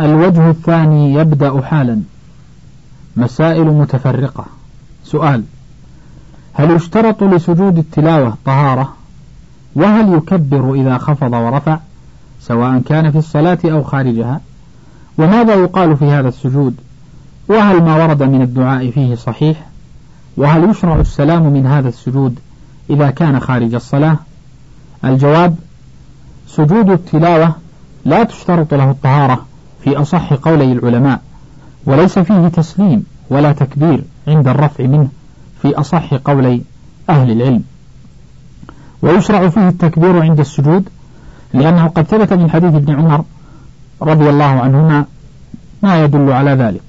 الوجه الثاني يبدأ حالا. مسائل متفرقة. سؤال هل يشترط لسجود التلاوة طهارة؟ وهل يكبر إذا خفض ورفع سواء كان في الصلاة أو خارجها؟ وماذا يقال في هذا السجود؟ وهل ما ورد من الدعاء فيه صحيح؟ وهل يشرع السلام من هذا السجود إذا كان خارج الصلاة؟ الجواب سجود التلاوة لا تشترط له الطهارة في أصح قولي العلماء وليس فيه تسليم ولا تكبير عند الرفع منه في أصح قولي أهل العلم. ويشرع فيه التكبير عند السجود لأنه قد ثبت من حديث ابن عمر رضي الله عنهما ما يدل على ذلك.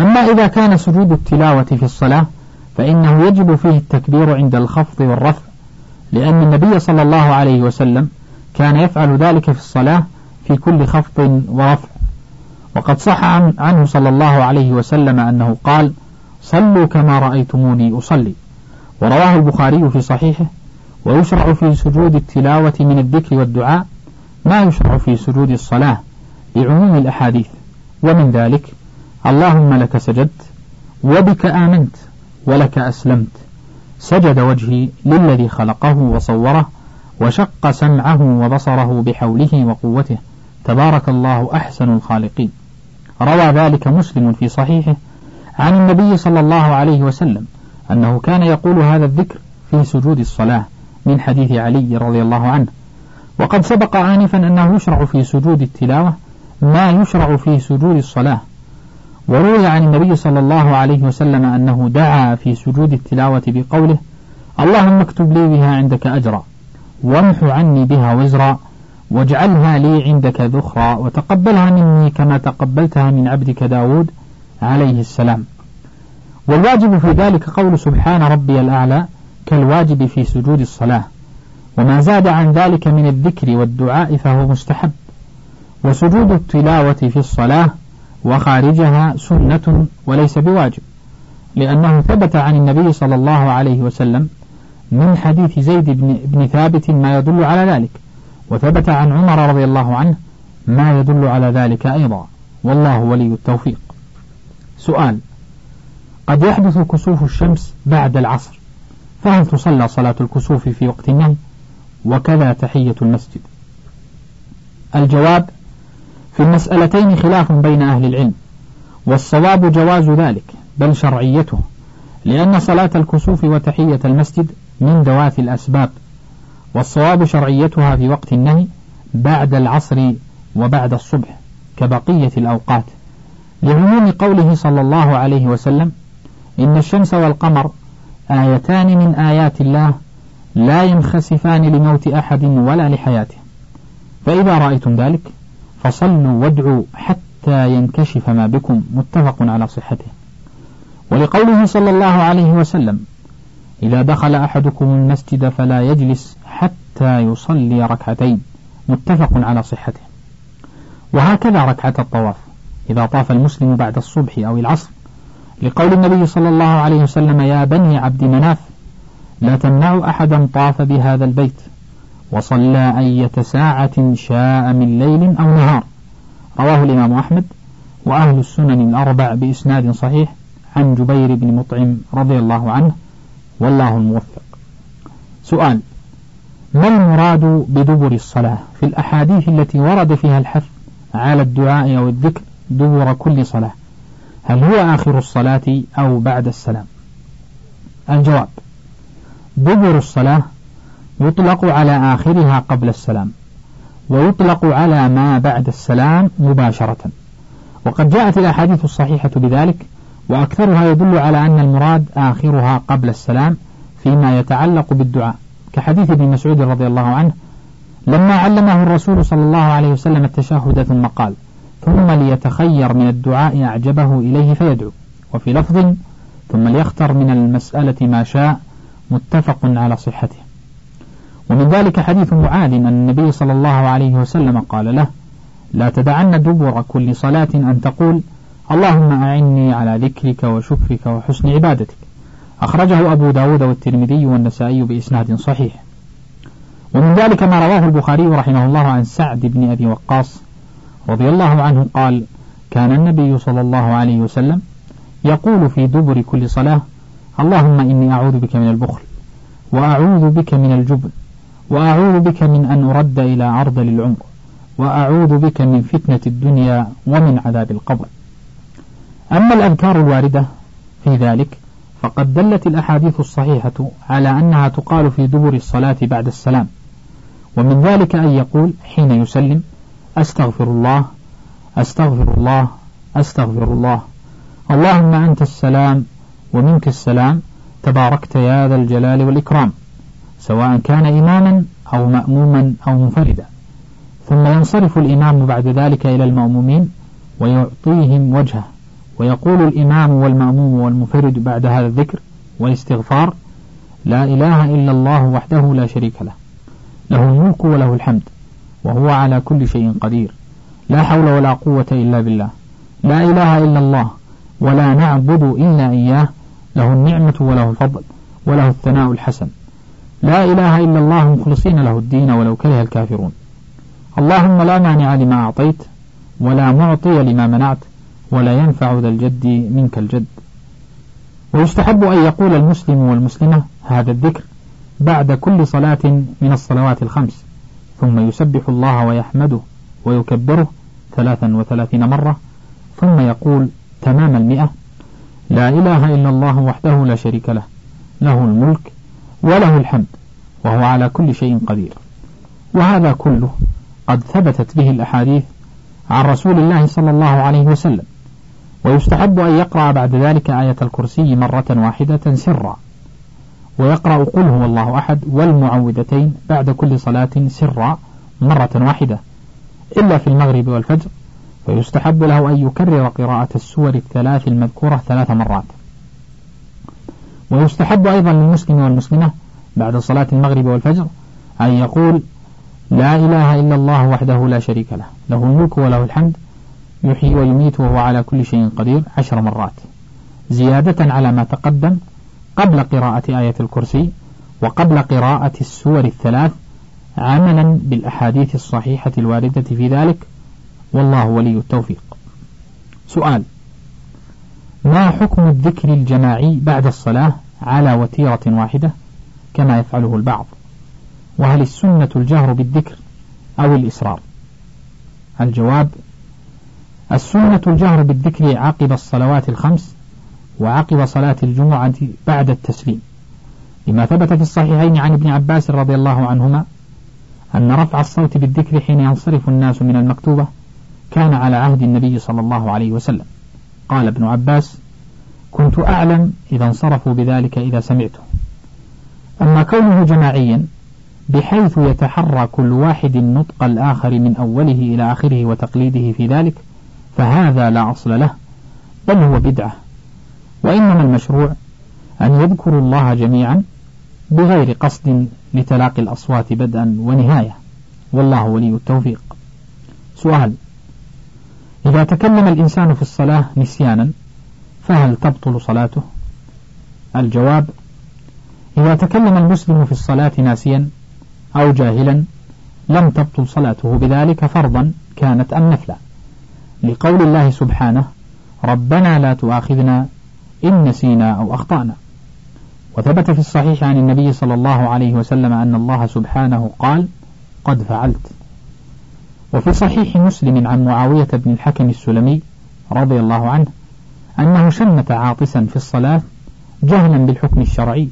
أما إذا كان سجود التلاوة في الصلاة فإنه يجب فيه التكبير عند الخفض والرفع لأن النبي صلى الله عليه وسلم كان يفعل ذلك في الصلاة في كل خفض ورفع. وقد صح عنه صلى الله عليه وسلم أنه قال صلوا كما رأيتموني أصلي. ورواه البخاري في صحيحه ويشرع في سجود التلاوة من الذكر والدعاء ما يشرع في سجود الصلاة لعموم الأحاديث. ومن ذلك اللهم لك سجدت وبك آمنت ولك أسلمت. سجد وجهي للذي خلقه وصوره وشق سمعه وبصره بحوله وقوته. تبارك الله أحسن الخالقين. روى ذلك مسلم في صحيحه عن النبي صلى الله عليه وسلم أنه كان يقول هذا الذكر في سجود الصلاة من حديث علي رضي الله عنه. وقد سبق آنفا أنه يشرع في سجود التلاوة ما يشرع في سجود الصلاة. وروي عن النبي صلى الله عليه وسلم أنه دعا في سجود التلاوة بقوله اللهم اكتب لي بها عندك أجرا وامح عني بها وزرا واجعلها لي عندك ذخرا وتقبلها مني كما تقبلتها من عبدك داود عليه السلام. والواجب في ذلك قول سبحان ربي الأعلى كالواجب في سجود الصلاة. وما زاد عن ذلك من الذكر والدعاء فهو مستحب. وسجود التلاوة في الصلاة وخارجها سنة وليس بواجب لأنه ثبت عن النبي صلى الله عليه وسلم من حديث زيد بن, بن ثابت ما يدل على ذلك. وثبت عن عمر رضي الله عنه ما يدل على ذلك أيضا. والله ولي التوفيق. سؤال. قد يحدث كسوف الشمس بعد العصر. فهل تصلى صلاة الكسوف في وقت النهي؟ وكذا تحية المسجد. الجواب. في المسألتين خلاف بين أهل العلم. والصواب جواز ذلك بل شرعيته. لأن صلاة الكسوف وتحية المسجد من ذوات الأسباب. والصواب شرعيتها في وقت النهي بعد العصر وبعد الصبح كبقية الأوقات. لعموم قوله صلى الله عليه وسلم إن الشمس والقمر آيتان من آيات الله لا ينخسفان لموت أحد ولا لحياته. فإذا رأيتم ذلك فصلوا وادعوا حتى ينكشف ما بكم متفق على صحته. ولقوله صلى الله عليه وسلم إذا دخل أحدكم المسجد فلا يجلس حتى يصلي ركعتين متفق على صحته. وهكذا ركعة الطواف إذا طاف المسلم بعد الصبح أو العصر. لقول النبي صلى الله عليه وسلم يا بني عبد مناف لا تمنعوا أحدا طاف بهذا البيت وصلى أية ساعة شاء من ليل أو نهار. رواه الإمام أحمد وأهل السنن الأربع بإسناد صحيح عن جبير بن مطعم رضي الله عنه والله الموفق. سؤال ما المراد بدبر الصلاة؟ في الأحاديث التي ورد فيها الحث على الدعاء أو الذكر دبر كل صلاة. هل هو آخر الصلاة أو بعد السلام؟ الجواب دبر الصلاة يطلق على آخرها قبل السلام ويطلق على ما بعد السلام مباشرة. وقد جاءت الأحاديث الصحيحة بذلك وأكثرها يدل على أن المراد آخرها قبل السلام فيما يتعلق بالدعاء. كحديث ابن مسعود رضي الله عنه لما علمه الرسول صلى الله عليه وسلم التشهد ثم قال ثم ليتخير من الدعاء أعجبه إليه فيدعو. وفي لفظ ثم ليختر من المسألة ما شاء. متفق على صحته. ومن ذلك حديث معاذ أن النبي صلى الله عليه وسلم قال له لا تدعن دبر كل صلاة أن تقول اللهم أعني على ذكرك وشكرك وحسن عبادتك. أخرجه أبو داود والترمذي والنسائي بإسناد صحيح. ومن ذلك ما رواه البخاري رحمه الله عن سعد بن أبي وقاص رضي الله عنه قال كان النبي صلى الله عليه وسلم يقول في دبر كل صلاة اللهم إني أعوذ بك من البخل وأعوذ بك من الجبن وأعوذ بك من أن أرد إلى عرض للعمر وأعوذ بك من فتنة الدنيا ومن عذاب القبر. أما الأذكار الواردة في ذلك فقد دلت الأحاديث الصحيحة على أنها تقال في دبر الصلاة بعد السلام ومن ذلك أن يقول حين يسلم أستغفر الله أستغفر الله أستغفر الله. اللهم أنت السلام ومنك السلام تباركت يا ذا الجلال والإكرام سواء كان إماما أو مأموما أو منفردا. ثم ينصرف الإمام بعد ذلك إلى المأمومين ويعطيهم وجهه. ويقول الإمام والمأموم والمفرد بعد هذا الذكر والاستغفار لا إله إلا الله وحده لا شريك له له الملك وله الحمد وهو على كل شيء قدير لا حول ولا قوة إلا بالله لا إله إلا الله ولا نعبد إلا إياه له النعمة وله الفضل وله الثناء الحسن لا إله إلا الله مخلصين له الدين ولو كره الكافرون. اللهم لا مانع لما أعطيت ولا معطي لما منعت ولا ينفع ذا الجد منك الجد. ويستحب أن يقول المسلم والمسلمة هذا الذكر بعد كل صلاة من الصلوات الخمس ثم يسبح الله ويحمده ويكبره ثلاثا وثلاثين مرة ثم يقول تمام المئة لا إله إلا الله وحده لا شريك له له الملك وله الحمد وهو على كل شيء قدير. وهذا كله قد ثبتت به الأحاديث عن رسول الله صلى الله عليه وسلم. ويستحب أن يقرأ بعد ذلك آية الكرسي مرة واحدة سرا. ويقرأ قل هو الله أحد والمعوذتين بعد كل صلاة سرا مرة واحدة. إلا في المغرب والفجر فيستحب له أن يكرر قراءة السور الثلاث المذكورة ثلاث مرات. ويستحب أيضا للمسلم والمسلمة بعد صلاة المغرب والفجر أن يقول لا إله إلا الله وحده لا شريك له له الملك وله الحمد يحيي ويميت وهو على كل شيء قدير عشر مرات. زيادة على ما تقدم قبل قراءة آية الكرسي وقبل قراءة السور الثلاث عملا بالأحاديث الصحيحة الواردة في ذلك. والله ولي التوفيق. سؤال ما حكم الذكر الجماعي بعد الصلاة على وتيرة واحدة كما يفعله البعض؟ وهل السنة الجهر بالذكر أو الإسرار الجواب السنة الجهر بالذكر عقب الصلوات الخمس وعقب صلاة الجمعة بعد التسليم. لما ثبت في الصحيحين عن ابن عباس رضي الله عنهما أن رفع الصوت بالذكر حين ينصرف الناس من المكتوبة كان على عهد النبي صلى الله عليه وسلم. قال ابن عباس كنت أعلم إذا انصرفوا بذلك إذا سمعته. أما كونه جماعيا بحيث يتحرى كل واحد نطق الآخر من أوله إلى آخره وتقليده في ذلك فهذا لا أصل له بل هو بدعة. وإنما المشروع أن يذكروا الله جميعا بغير قصد لتلاقي الأصوات بدءا ونهاية. والله ولي التوفيق. سؤال إذا تكلم الإنسان في الصلاة نسيانا فهل تبطل صلاته؟ الجواب إذا تكلم المسلم في الصلاة ناسيا أو جاهلا لم تبطل صلاته بذلك فرضا كانت أم نفلا لقول الله سبحانه ربنا لا تؤاخذنا إن نسينا أو أخطأنا. وثبت في الصحيح عن النبي صلى الله عليه وسلم أن الله سبحانه قال قد فعلت وفي صحيح مسلم عن معاوية بن الحكم السلمي رضي الله عنه أنه شمت عاطسا في الصلاة جهلا بالحكم الشرعي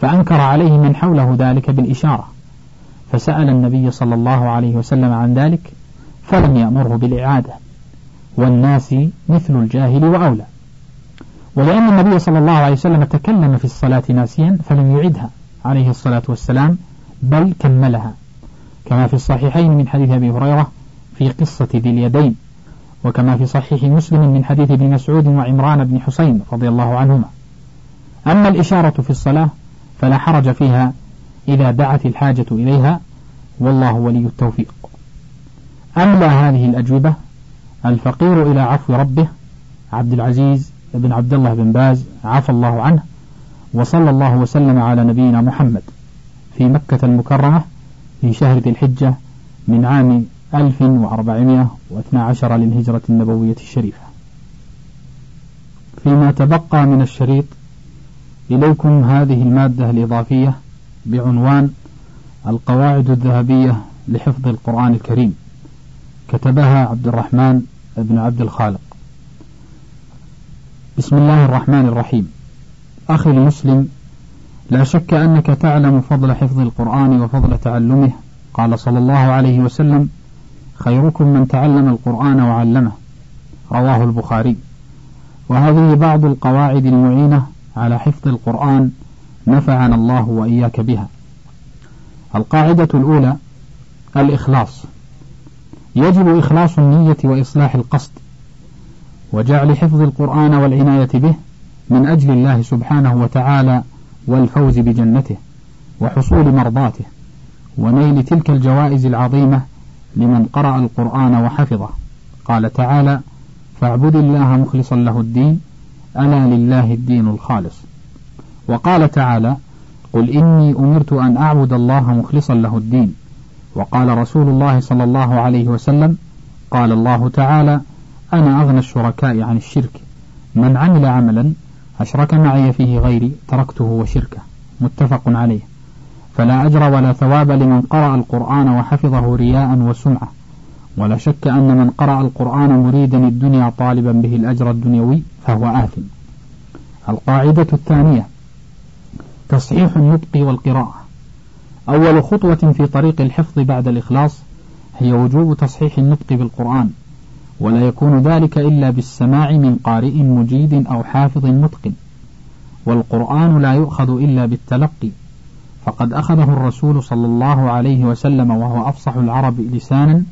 فأنكر عليه من حوله ذلك بالإشارة. فسأل النبي صلى الله عليه وسلم عن ذلك فلم يأمره بالإعادة. والناس مثل الجاهل وأولى. ولأن النبي صلى الله عليه وسلم تكلم في الصلاة ناسيا فلم يعدها عليه الصلاة والسلام بل كملها. كما في الصحيحين من حديث أبي هريرة في قصة ذي اليدين وكما في صحيح مسلم من حديث ابن مسعود وعمران بن حسين رضي الله عنهما. أما الإشارة في الصلاة فلا حرج فيها إذا دعت الحاجة إليها والله ولي التوفيق. أملى هذه الأجوبة الفقير إلى عفو ربه عبد العزيز بن عبد الله بن باز عفى الله عنه وصلى الله وسلم على نبينا محمد في مكة المكرمة في شهر ذي الحجة من عام 1412 للهجرة النبوية الشريفة. فيما تبقى من الشريط إليكم هذه المادة الإضافية بعنوان القواعد الذهبية لحفظ القرآن الكريم. كتبها عبد الرحمن بن عبد الخالق. بسم الله الرحمن الرحيم. أخي المسلم لا شك أنك تعلم فضل حفظ القرآن وفضل تعلمه قال صلى الله عليه وسلم خيركم من تعلم القرآن وعلمه. رواه البخاري. وهذه بعض القواعد المعينة على حفظ القرآن نفعنا الله وإياك بها. القاعدة الأولى الإخلاص. يجب إخلاص النية وإصلاح القصد وجعل حفظ القرآن والعناية به من أجل الله سبحانه وتعالى والفوز بجنته وحصول مرضاته ونيل تلك الجوائز العظيمة لمن قرأ القرآن وحفظه. قال تعالى فاعبد الله مخلصا له الدين ألا لله الدين الخالص وقال تعالى قل إني أمرت أن أعبد الله مخلصا له الدين وقال رسول الله صلى الله عليه وسلم قال الله تعالى أنا أغنى الشركاء عن الشرك. من عمل عملا أشرك معي فيه غيري تركته وشركه. متفق عليه. فلا أجر ولا ثواب لمن قرأ القرآن وحفظه رياء وسمعة. ولا شك أن من قرأ القرآن مريدا الدنيا طالبا به الأجر الدنيوي فهو آثم. القاعدة الثانية تصحيح النطق والقراءة. أول خطوة في طريق الحفظ بعد الإخلاص هي وجوب تصحيح النطق بالقرآن ولا يكون ذلك إلا بالسماع من قارئ مجيد أو حافظ متقن والقرآن لا يؤخذ إلا بالتلقي. فقد أخذه الرسول صلى الله عليه وسلم وهو أفصح العرب لسانا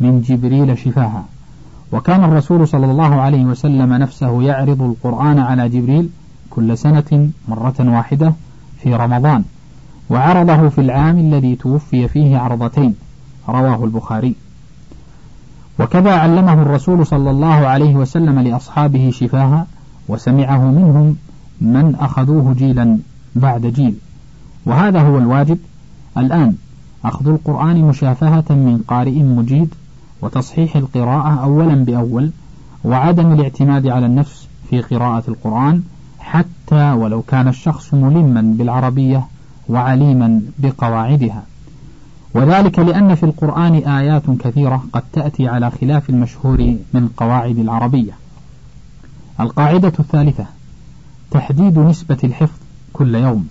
من جبريل شفاها. وكان الرسول صلى الله عليه وسلم نفسه يعرض القرآن على جبريل كل سنة مرة واحدة في رمضان. وعرضه في العام الذي توفي فيه عرضتين رواه البخاري. وكذا علمه الرسول صلى الله عليه وسلم لأصحابه شفاها وسمعه منهم من أخذوه جيلا بعد جيل. وهذا هو الواجب. الآن أخذ القرآن مشافهة من قارئ مجيد وتصحيح القراءة أولا بأول وعدم الاعتماد على النفس في قراءة القرآن حتى ولو كان الشخص ملما بالعربية وعليما بقواعدها. وذلك لأن في القرآن آيات كثيرة قد تأتي على خلاف المشهور من قواعد العربية. القاعدة الثالثة تحديد نسبة الحفظ كل يوم.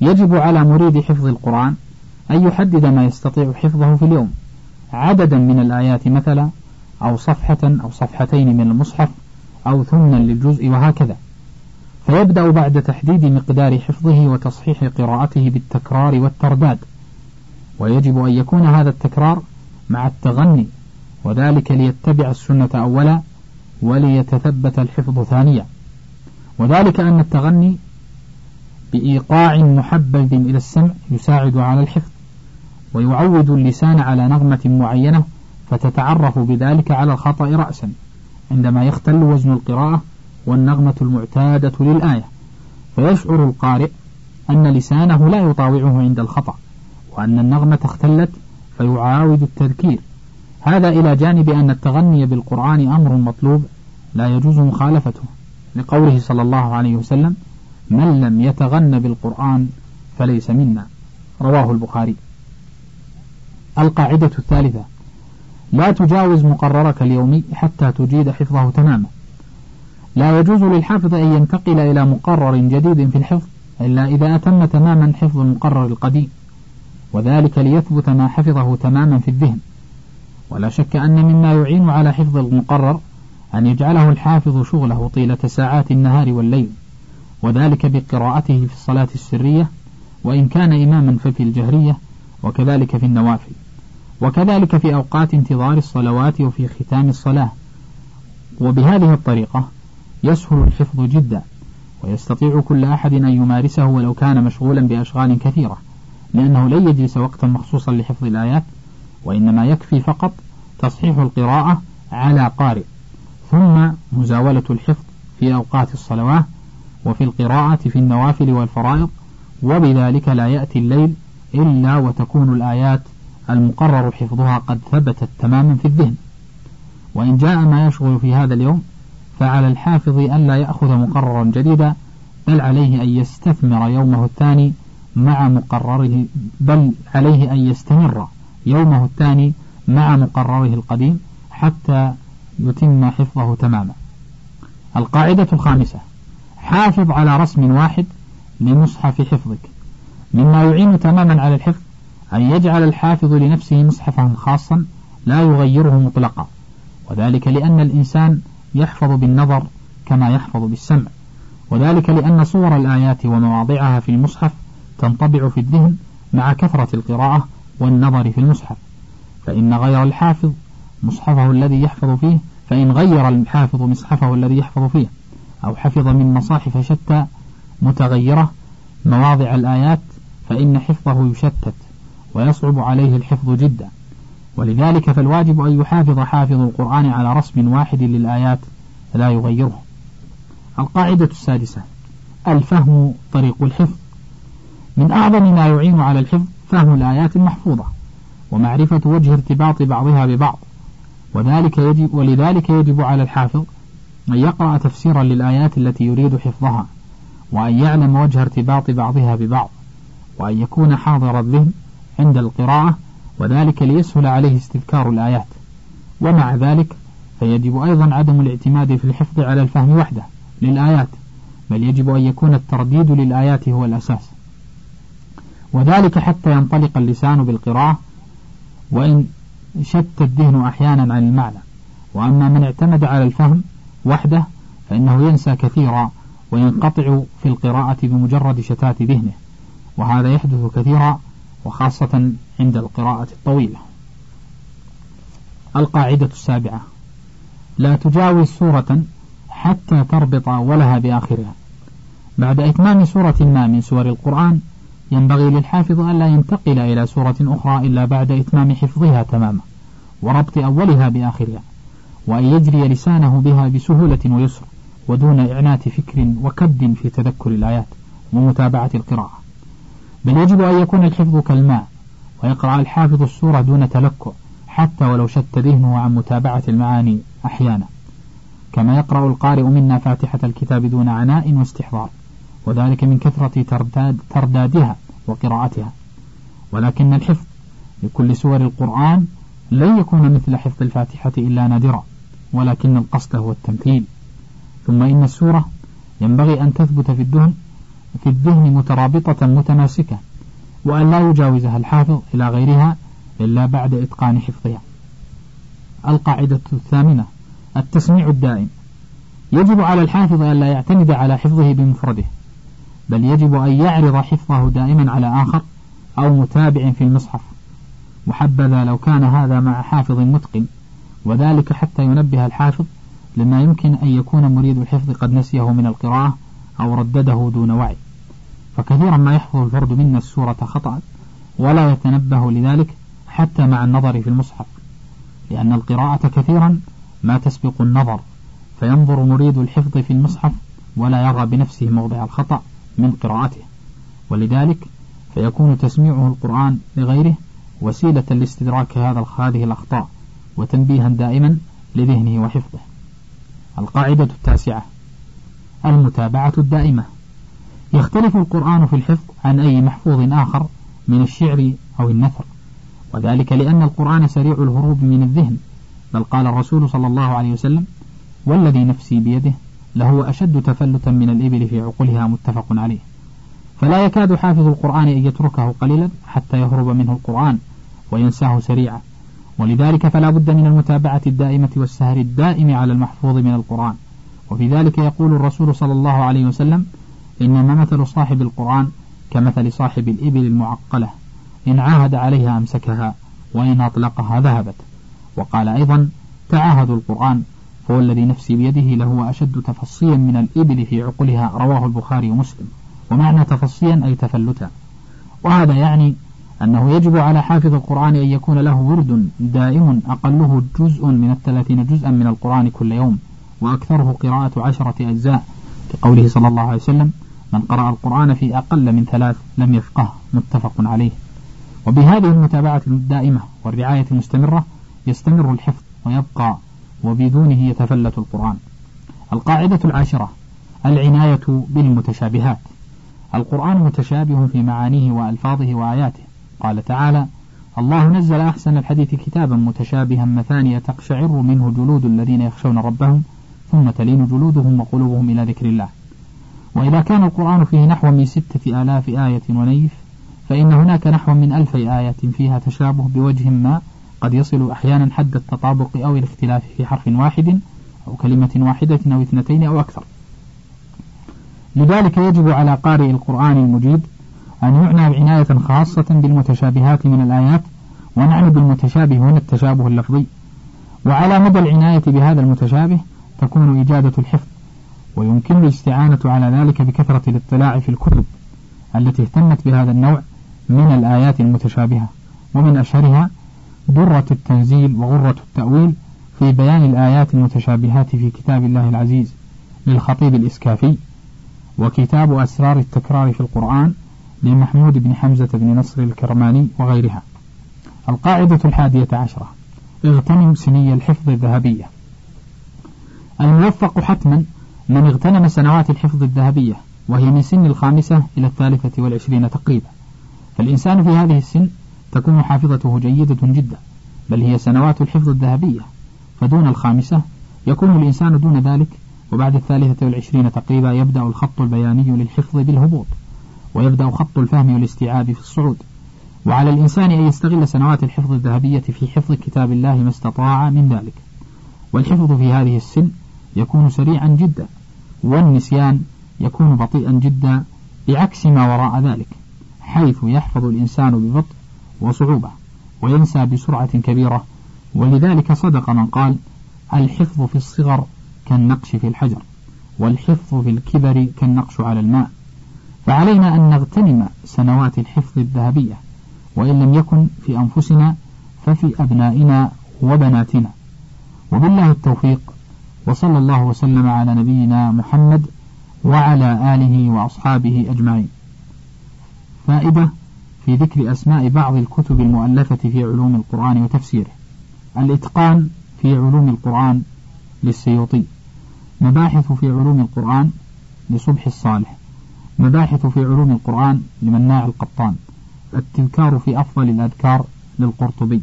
يجب على مريد حفظ القرآن أن يحدد ما يستطيع حفظه في اليوم. عددا من الآيات مثلا أو صفحة أو صفحتين من المصحف أو ثمنا للجزء وهكذا. فيبدأ بعد تحديد مقدار حفظه وتصحيح قراءته بالتكرار والترداد. ويجب أن يكون هذا التكرار مع التغني وذلك ليتبع السنة أولا وليتثبت الحفظ ثانيا. وذلك أن التغني بإيقاع محبب إلى السمع يساعد على الحفظ ويعود اللسان على نغمة معينة فتتعرف بذلك على الخطأ رأسا عندما يختل وزن القراءة والنغمة المعتادة للآية. فيشعر القارئ أن لسانه لا يطاوعه عند الخطأ وأن النغمة اختلت فيعاود التذكير. هذا إلى جانب أن التغني بالقرآن أمر مطلوب لا يجوز مخالفته. لقوله صلى الله عليه وسلم من لم يتغن بالقرآن فليس منا. رواه البخاري. القاعدة الثالثة لا تجاوز مقررك اليومي حتى تجيد حفظه تماما. لا يجوز للحافظ أن ينتقل إلى مقرر جديد في الحفظ إلا إذا أتم تماما حفظ المقرر القديم وذلك ليثبت ما حفظه تماما في الذهن. ولا شك أن مما يعين على حفظ المقرر أن يجعله الحافظ شغله طيلة ساعات النهار والليل وذلك بقراءته في الصلاة السرية وإن كان إماما ففي الجهرية وكذلك في النوافل. وكذلك في أوقات انتظار الصلوات وفي ختام الصلاة. وبهذه الطريقة يسهل الحفظ جدا ويستطيع كل أحد أن يمارسه ولو كان مشغولا بأشغال كثيرة لأنه لن يجلس وقتا مخصوصا لحفظ الآيات وإنما يكفي فقط تصحيح القراءة على قارئ ثم مزاولة الحفظ في أوقات الصلوات وفي القراءة في النوافل والفرائض وبذلك لا يأتي الليل إلا وتكون الآيات المقرر حفظها قد ثبتت تماما في الذهن. وإن جاء ما يشغل في هذا اليوم فعلى الحافظ أن لا يأخذ مقررا جديدا بل عليه أن يستثمر يومه الثاني مع مقرره بل عليه أن يستمر يومه الثاني مع مقرره القديم حتى يتم حفظه تماما. القاعدة الخامسة حافظ على رسم واحد لمصحف حفظك. مما يعين تماما على الحفظ أن يجعل الحافظ لنفسه مصحفا خاصا لا يغيره مطلقا وذلك لأن الإنسان يحفظ بالنظر كما يحفظ بالسمع. وذلك لأن صور الآيات ومواضعها في المصحف تنطبع في الذهن مع كثرة القراءة والنظر في المصحف. فإن غير الحافظ مصحفه الذي يحفظ فيه فإن غير الحافظ مصحفه الذي يحفظ فيه. أو حفظ من مصاحف شتى متغيرة مواضع الآيات فإن حفظه يشتت ويصعب عليه الحفظ جدا. ولذلك فالواجب أن يحافظ حافظ القرآن على رسم واحد للآيات لا يغيره. القاعدة السادسة الفهم طريق الحفظ. من أعظم ما يعين على الحفظ فهم الآيات المحفوظة ومعرفة وجه ارتباط بعضها ببعض. وذلك يجب ولذلك يجب على الحافظ أن يقرأ تفسيرا للآيات التي يريد حفظها وأن يعلم وجه ارتباط بعضها ببعض وأن يكون حاضر الذهن عند القراءة وذلك ليسهل عليه استذكار الآيات. ومع ذلك فيجب أيضا عدم الاعتماد في الحفظ على الفهم وحده للآيات بل يجب أن يكون الترديد للآيات هو الأساس. وذلك حتى ينطلق اللسان بالقراءة وإن شت الذهن أحيانا عن المعنى. وأما من اعتمد على الفهم وحده فإنه ينسى كثيرا وينقطع في القراءة بمجرد شتات ذهنه وهذا يحدث كثيرا وخاصة عند القراءة الطويلة. القاعدة السابعة. لا تجاوز سورة حتى تربط أولها بآخرها. بعد إتمام سورة ما من سور القرآن ينبغي للحافظ ألا ينتقل إلى سورة أخرى إلا بعد إتمام حفظها تماما وربط أولها بآخرها وأن يجري لسانه بها بسهولة ويسر ودون إعنات فكر وكد في تذكر الآيات ومتابعة القراءة. بل يجب أن يكون الحفظ كالماء ويقرأ الحافظ السورة دون تلكؤ حتى ولو شت ذهنه عن متابعة المعاني أحيانا. كما يقرأ القارئ منا فاتحة الكتاب دون عناء واستحضار وذلك من كثرة ترداد تردادها وقراءتها. ولكن الحفظ لكل سور القرآن لن يكون مثل حفظ الفاتحة إلا نادرا ولكن القصد هو التمثيل. ثم إن السورة ينبغي أن تثبت في الذهن في الذهن مترابطة متماسكة وأن لا يجاوزها الحافظ إلى غيرها إلا بعد إتقان حفظها. القاعدة الثامنة التسميع الدائم. يجب على الحافظ أن لا يعتمد على حفظه بمفرده بل يجب أن يعرض حفظه دائما على آخر أو متابع في المصحف. وحبذا لو كان هذا مع حافظ متقن وذلك حتى ينبه الحافظ لما يمكن أن يكون مريد الحفظ قد نسيه من القراءة أو ردده دون وعي. فكثيرا ما يحفظ الفرد منا السورة خطأ ولا يتنبه لذلك حتى مع النظر في المصحف لأن القراءة كثيرا ما تسبق النظر فينظر مريد الحفظ في المصحف ولا يرى بنفسه موضع الخطأ من قراءته. ولذلك فيكون تسميعه القرآن لغيره وسيلة لاستدراك هذا هذه الأخطاء وتنبيها دائما لذهنه وحفظه. القاعدة التاسعة المتابعة الدائمة. يختلف القرآن في الحفظ عن أي محفوظ آخر من الشعر أو النثر وذلك لأن القرآن سريع الهروب من الذهن بل قال الرسول صلى الله عليه وسلم والذي نفسي بيده لهو أشد تفلتا من الإبل في عقولها متفق عليه. فلا يكاد حافظ القرآن أن يتركه قليلا حتى يهرب منه القرآن وينساه سريعا ولذلك فلا بد من المتابعة الدائمة والسهر الدائم على المحفوظ من القرآن. وفي ذلك يقول الرسول صلى الله عليه وسلم إنما مثل صاحب القرآن كمثل صاحب الإبل المعقلة. إن عاهد عليها أمسكها وإن أطلقها ذهبت. وقال أيضا تعاهدوا القرآن فهو الذي نفسي بيده لهو أشد تفصيا من الإبل في عقلها رواه البخاري ومسلم. ومعنى تفصيا أي تفلتا. وهذا يعني أنه يجب على حافظ القرآن أن يكون له ورد دائم أقله جزء من الثلاثين جزءا من القرآن كل يوم وأكثره قراءة عشرة أجزاء كقوله صلى الله عليه وسلم من قرأ القرآن في أقل من ثلاث لم يفقه متفق عليه. وبهذه المتابعة الدائمة والرعاية المستمرة يستمر الحفظ ويبقى وبدونه يتفلت القرآن. القاعدة العاشرة العناية بالمتشابهات. القرآن متشابه في معانيه وألفاظه وآياته. قال تعالى الله نزل أحسن الحديث كتابا متشابها مثانية تقشعر منه جلود الذين يخشون ربهم ثم تلين جلودهم وقلوبهم إلى ذكر الله. وإذا كان القرآن فيه نحو من ستة آلاف آية ونيف فإن هناك نحو من ألف آية فيها تشابه بوجه ما قد يصل أحيانا حد التطابق أو الاختلاف في حرف واحد أو كلمة واحدة أو اثنتين أو أكثر. لذلك يجب على قارئ القرآن المجيد أن يعنى بعناية خاصة بالمتشابهات من الآيات ونعني بالمتشابه هنا التشابه اللفظي. وعلى مدى العناية بهذا المتشابه تكون إجادة الحفظ. ويمكن الاستعانة على ذلك بكثرة الاطلاع في الكتب التي اهتمت بهذا النوع من الآيات المتشابهة ومن أشهرها درة التنزيل وغرة التأويل في بيان الآيات المتشابهات في كتاب الله العزيز للخطيب الإسكافي وكتاب أسرار التكرار في القرآن لمحمود بن حمزة بن نصر الكرماني وغيرها. القاعدة الحادية عشرة اغتنم سني الحفظ الذهبية. الموفق حتما من اغتنم سنوات الحفظ الذهبية وهي من سن الخامسة إلى الثالثة والعشرين تقريبا. فالإنسان في هذه السن تكون حافظته جيدة جدا بل هي سنوات الحفظ الذهبية. فدون الخامسة يكون الإنسان دون ذلك وبعد الثالثة والعشرين تقريبا يبدأ الخط البياني للحفظ بالهبوط ويبدأ خط الفهم والاستيعاب في الصعود. وعلى الإنسان أن يستغل سنوات الحفظ الذهبية في حفظ كتاب الله ما استطاع من ذلك. والحفظ في هذه السن يكون سريعا جدا والنسيان يكون بطيئا جدا بعكس ما وراء ذلك حيث يحفظ الإنسان ببطء وصعوبة وينسى بسرعة كبيرة. ولذلك صدق من قال الحفظ في الصغر كالنقش في الحجر والحفظ في الكبر كالنقش على الماء. فعلينا أن نغتنم سنوات الحفظ الذهبية وإن لم يكن في أنفسنا ففي أبنائنا وبناتنا. وبالله التوفيق. وصلى الله وسلم على نبينا محمد وعلى آله وأصحابه أجمعين. فائدة في ذكر أسماء بعض الكتب المؤلفة في علوم القرآن وتفسيره. الإتقان في علوم القرآن للسيوطي. مباحث في علوم القرآن لصبح الصالح. مباحث في علوم القرآن لمناع القطان التذكار في أفضل الأذكار للقرطبي.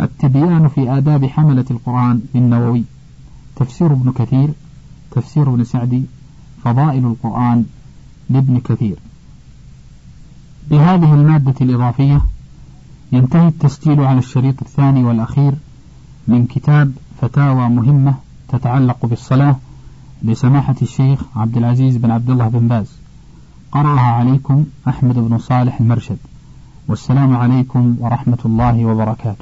التبيان في آداب حملة القرآن للنووي. تفسير ابن كثير تفسير ابن سعدي فضائل القرآن لابن كثير. بهذه المادة الإضافية ينتهي التسجيل على الشريط الثاني والأخير من كتاب فتاوى مهمة تتعلق بالصلاة لسماحة الشيخ عبد العزيز بن عبد الله بن باز. قرأها عليكم أحمد بن صالح المرشد. والسلام عليكم ورحمة الله وبركاته.